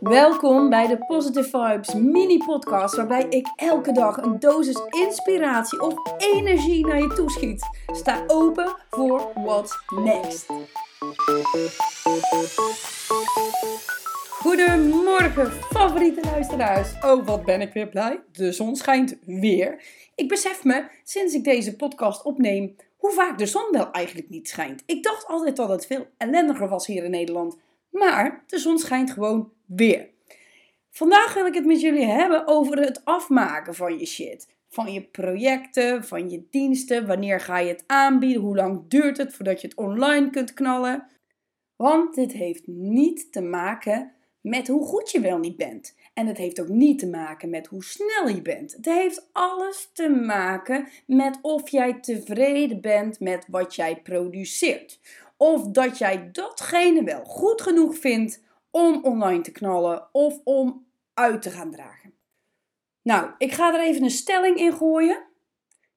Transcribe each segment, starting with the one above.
Welkom bij de Positive Vibes mini podcast waarbij ik elke dag een dosis inspiratie of energie naar je toeschiet. Sta open voor what's next. Goedemorgen favoriete luisteraars. Oh wat ben ik weer blij. De zon schijnt weer. Ik besef me sinds ik deze podcast opneem hoe vaak de zon wel eigenlijk niet schijnt. Ik dacht altijd dat het veel ellendiger was hier in Nederland. Maar de zon schijnt gewoon weer. Vandaag wil ik het met jullie hebben over het afmaken van je shit. Van je projecten, van je diensten. Wanneer ga je het aanbieden? Hoe lang duurt het voordat je het online kunt knallen? Want dit heeft niet te maken met hoe goed je wel niet bent. En het heeft ook niet te maken met hoe snel je bent. Het heeft alles te maken met of jij tevreden bent met wat jij produceert. Of dat jij datgene wel goed genoeg vindt om online te knallen of om uit te gaan dragen. Nou, ik ga er even een stelling in gooien.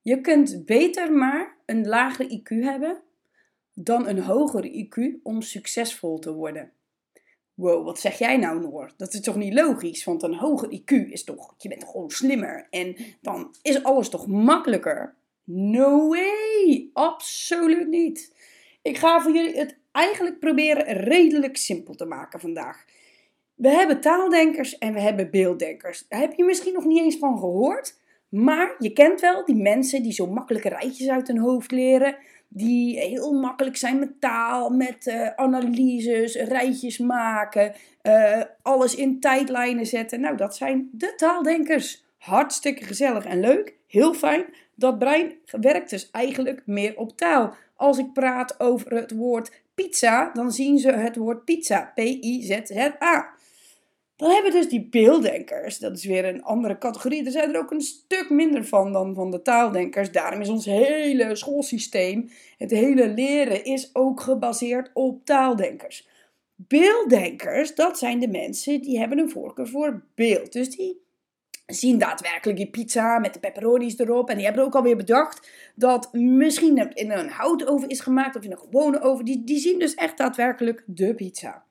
Je kunt beter maar een lagere IQ hebben dan een hogere IQ om succesvol te worden. Wow, wat zeg jij nou, Noor? Dat is toch niet logisch? Want een hoger IQ is toch, je bent gewoon slimmer en dan is alles toch makkelijker? No way! Absoluut niet. Ik ga voor jullie het eigenlijk proberen redelijk simpel te maken vandaag. We hebben taaldenkers en we hebben beelddenkers. Daar heb je misschien nog niet eens van gehoord. Maar je kent wel die mensen die zo makkelijke rijtjes uit hun hoofd leren. Die heel makkelijk zijn met taal, met uh, analyses, rijtjes maken. Uh, alles in tijdlijnen zetten. Nou, dat zijn de taaldenkers. Hartstikke gezellig en leuk. Heel fijn. Dat brein werkt dus eigenlijk meer op taal. Als ik praat over het woord pizza, dan zien ze het woord pizza. P-I-Z-Z-A. Dan hebben dus die beelddenkers. Dat is weer een andere categorie. Er zijn er ook een stuk minder van dan van de taaldenkers. Daarom is ons hele schoolsysteem, het hele leren, is ook gebaseerd op taaldenkers. Beelddenkers, dat zijn de mensen die hebben een voorkeur voor beeld. Dus die zien daadwerkelijk die pizza met de pepperoni's erop. En die hebben ook alweer bedacht dat misschien in een houtoven is gemaakt of in een gewone oven. Die, die zien dus echt daadwerkelijk de pizza.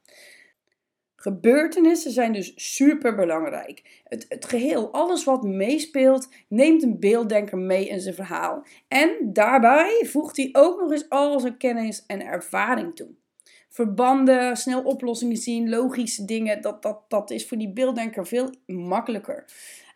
Gebeurtenissen zijn dus super belangrijk. Het, het geheel, alles wat meespeelt, neemt een beelddenker mee in zijn verhaal. En daarbij voegt hij ook nog eens al zijn kennis en ervaring toe. Verbanden, snel oplossingen zien, logische dingen, dat, dat, dat is voor die beelddenker veel makkelijker.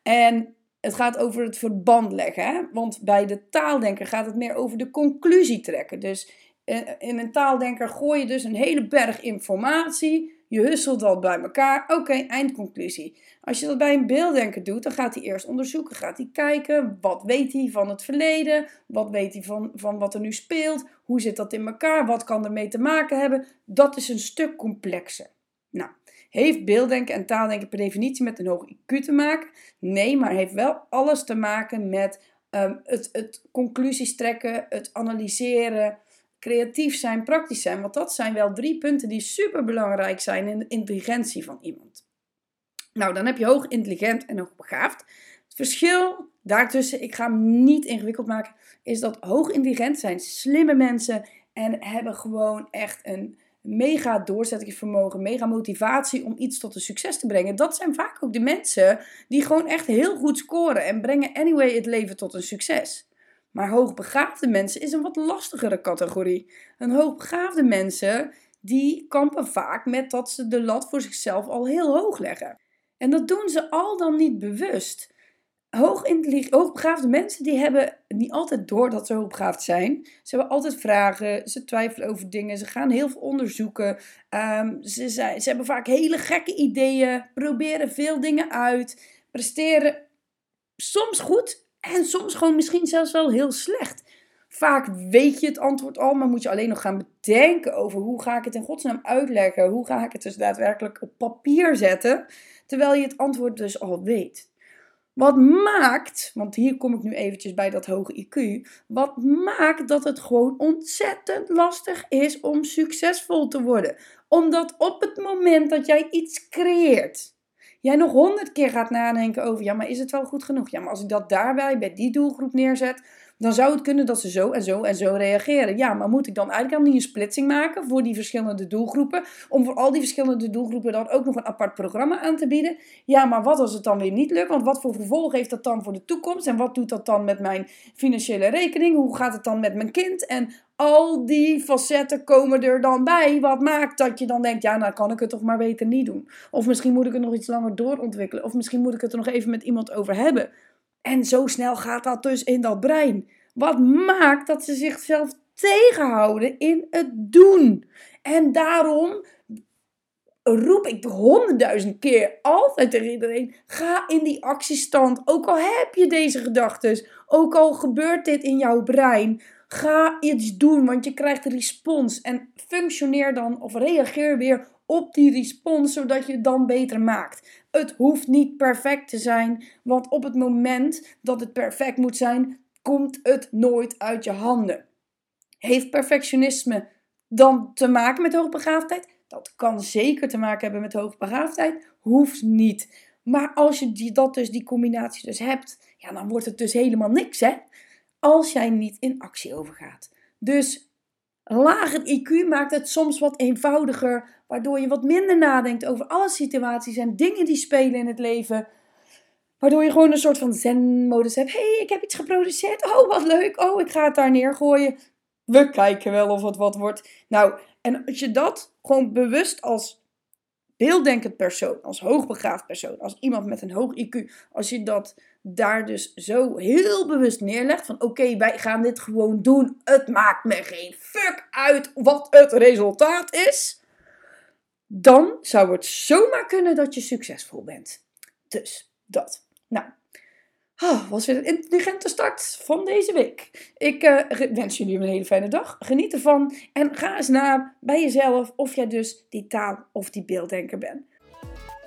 En het gaat over het verband leggen. Hè? Want bij de taaldenker gaat het meer over de conclusie trekken. Dus eh, in een taaldenker gooi je dus een hele berg informatie. Je husselt dat bij elkaar. Oké, eindconclusie. Als je dat bij een beelddenker doet, dan gaat hij eerst onderzoeken. Gaat hij kijken, wat weet hij van het verleden? Wat weet hij van, van wat er nu speelt? Hoe zit dat in elkaar? Wat kan ermee te maken hebben? Dat is een stuk complexer. Nou, heeft beelddenken en taaldenken per definitie met een hoog IQ te maken? Nee, maar heeft wel alles te maken met um, het, het conclusies trekken, het analyseren, creatief zijn, praktisch zijn. Want dat zijn wel drie punten die super belangrijk zijn in de intelligentie van iemand. Nou, dan heb je hoog intelligent en hoogbegaafd. Het verschil daartussen, ik ga hem niet ingewikkeld maken, is dat hoog intelligent zijn slimme mensen en hebben gewoon echt een mega doorzettingsvermogen, mega motivatie om iets tot een succes te brengen. Dat zijn vaak ook de mensen die gewoon echt heel goed scoren en brengen anyway het leven tot een succes. Maar hoogbegaafde mensen is een wat lastigere categorie. Een hoogbegaafde mensen die kampen vaak met dat ze de lat voor zichzelf al heel hoog leggen. En dat doen ze al dan niet bewust hoogbegaafde mensen die hebben niet altijd door dat ze hoogbegaafd zijn. Ze hebben altijd vragen, ze twijfelen over dingen, ze gaan heel veel onderzoeken. Um, ze, ze hebben vaak hele gekke ideeën, proberen veel dingen uit, presteren soms goed en soms gewoon misschien zelfs wel heel slecht. Vaak weet je het antwoord al, maar moet je alleen nog gaan bedenken over hoe ga ik het in godsnaam uitleggen, hoe ga ik het dus daadwerkelijk op papier zetten, terwijl je het antwoord dus al weet. Wat maakt, want hier kom ik nu eventjes bij dat hoge IQ, wat maakt dat het gewoon ontzettend lastig is om succesvol te worden? Omdat op het moment dat jij iets creëert, jij nog honderd keer gaat nadenken over, ja, maar is het wel goed genoeg? Ja, maar als ik dat daarbij bij die doelgroep neerzet, dan zou het kunnen dat ze zo en zo en zo reageren. Ja, maar moet ik dan eigenlijk niet een splitsing maken voor die verschillende doelgroepen? Om voor al die verschillende doelgroepen dan ook nog een apart programma aan te bieden? Ja, maar wat als het dan weer niet lukt? Want wat voor gevolg heeft dat dan voor de toekomst? En wat doet dat dan met mijn financiële rekening? Hoe gaat het dan met mijn kind? En al die facetten komen er dan bij. Wat maakt dat je dan denkt, ja, nou kan ik het toch maar beter niet doen. Of misschien moet ik het nog iets langer doorontwikkelen. Of misschien moet ik het er nog even met iemand over hebben. En zo snel gaat dat dus in dat brein. Wat maakt dat ze zichzelf tegenhouden in het doen. En daarom roep ik honderdduizend keer altijd tegen iedereen: ga in die actiestand. Ook al heb je deze gedachten, ook al gebeurt dit in jouw brein, ga iets doen, want je krijgt respons. En functioneer dan of reageer weer op die respons, zodat je het dan beter maakt. Het hoeft niet perfect te zijn, want op het moment dat het perfect moet zijn, komt het nooit uit je handen. Heeft perfectionisme dan te maken met hoogbegaafdheid? Dat kan zeker te maken hebben met hoogbegaafdheid, hoeft niet. Maar als je die, dat dus, die combinatie dus hebt, ja, dan wordt het dus helemaal niks, hè? Als jij niet in actie overgaat. Dus lager IQ maakt het soms wat eenvoudiger, waardoor je wat minder nadenkt over alle situaties en dingen die spelen in het leven. Waardoor je gewoon een soort van zen-modus hebt. hey, ik heb iets geproduceerd. Oh, wat leuk. Oh, ik ga het daar neergooien. We kijken wel of het wat wordt. Nou, en als je dat gewoon bewust als beelddenkend persoon, als hoogbegaafd persoon, als iemand met een hoog IQ, als je dat daar dus zo heel bewust neerlegt van oké, wij gaan dit gewoon doen. Het maakt me geen fuck uit wat het resultaat is. Dan zou het zomaar kunnen dat je succesvol bent. Dus dat. Nou, oh, was weer een intelligente start van deze week. Ik uh, wens jullie een hele fijne dag. Geniet ervan en ga eens na bij jezelf of jij dus die taal of die beelddenker bent.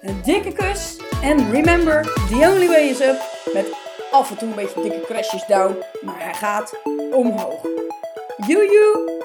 Een dikke kus en remember, the only way is up. Met af en toe een beetje dikke crashes down, maar hij gaat omhoog. Joejoe!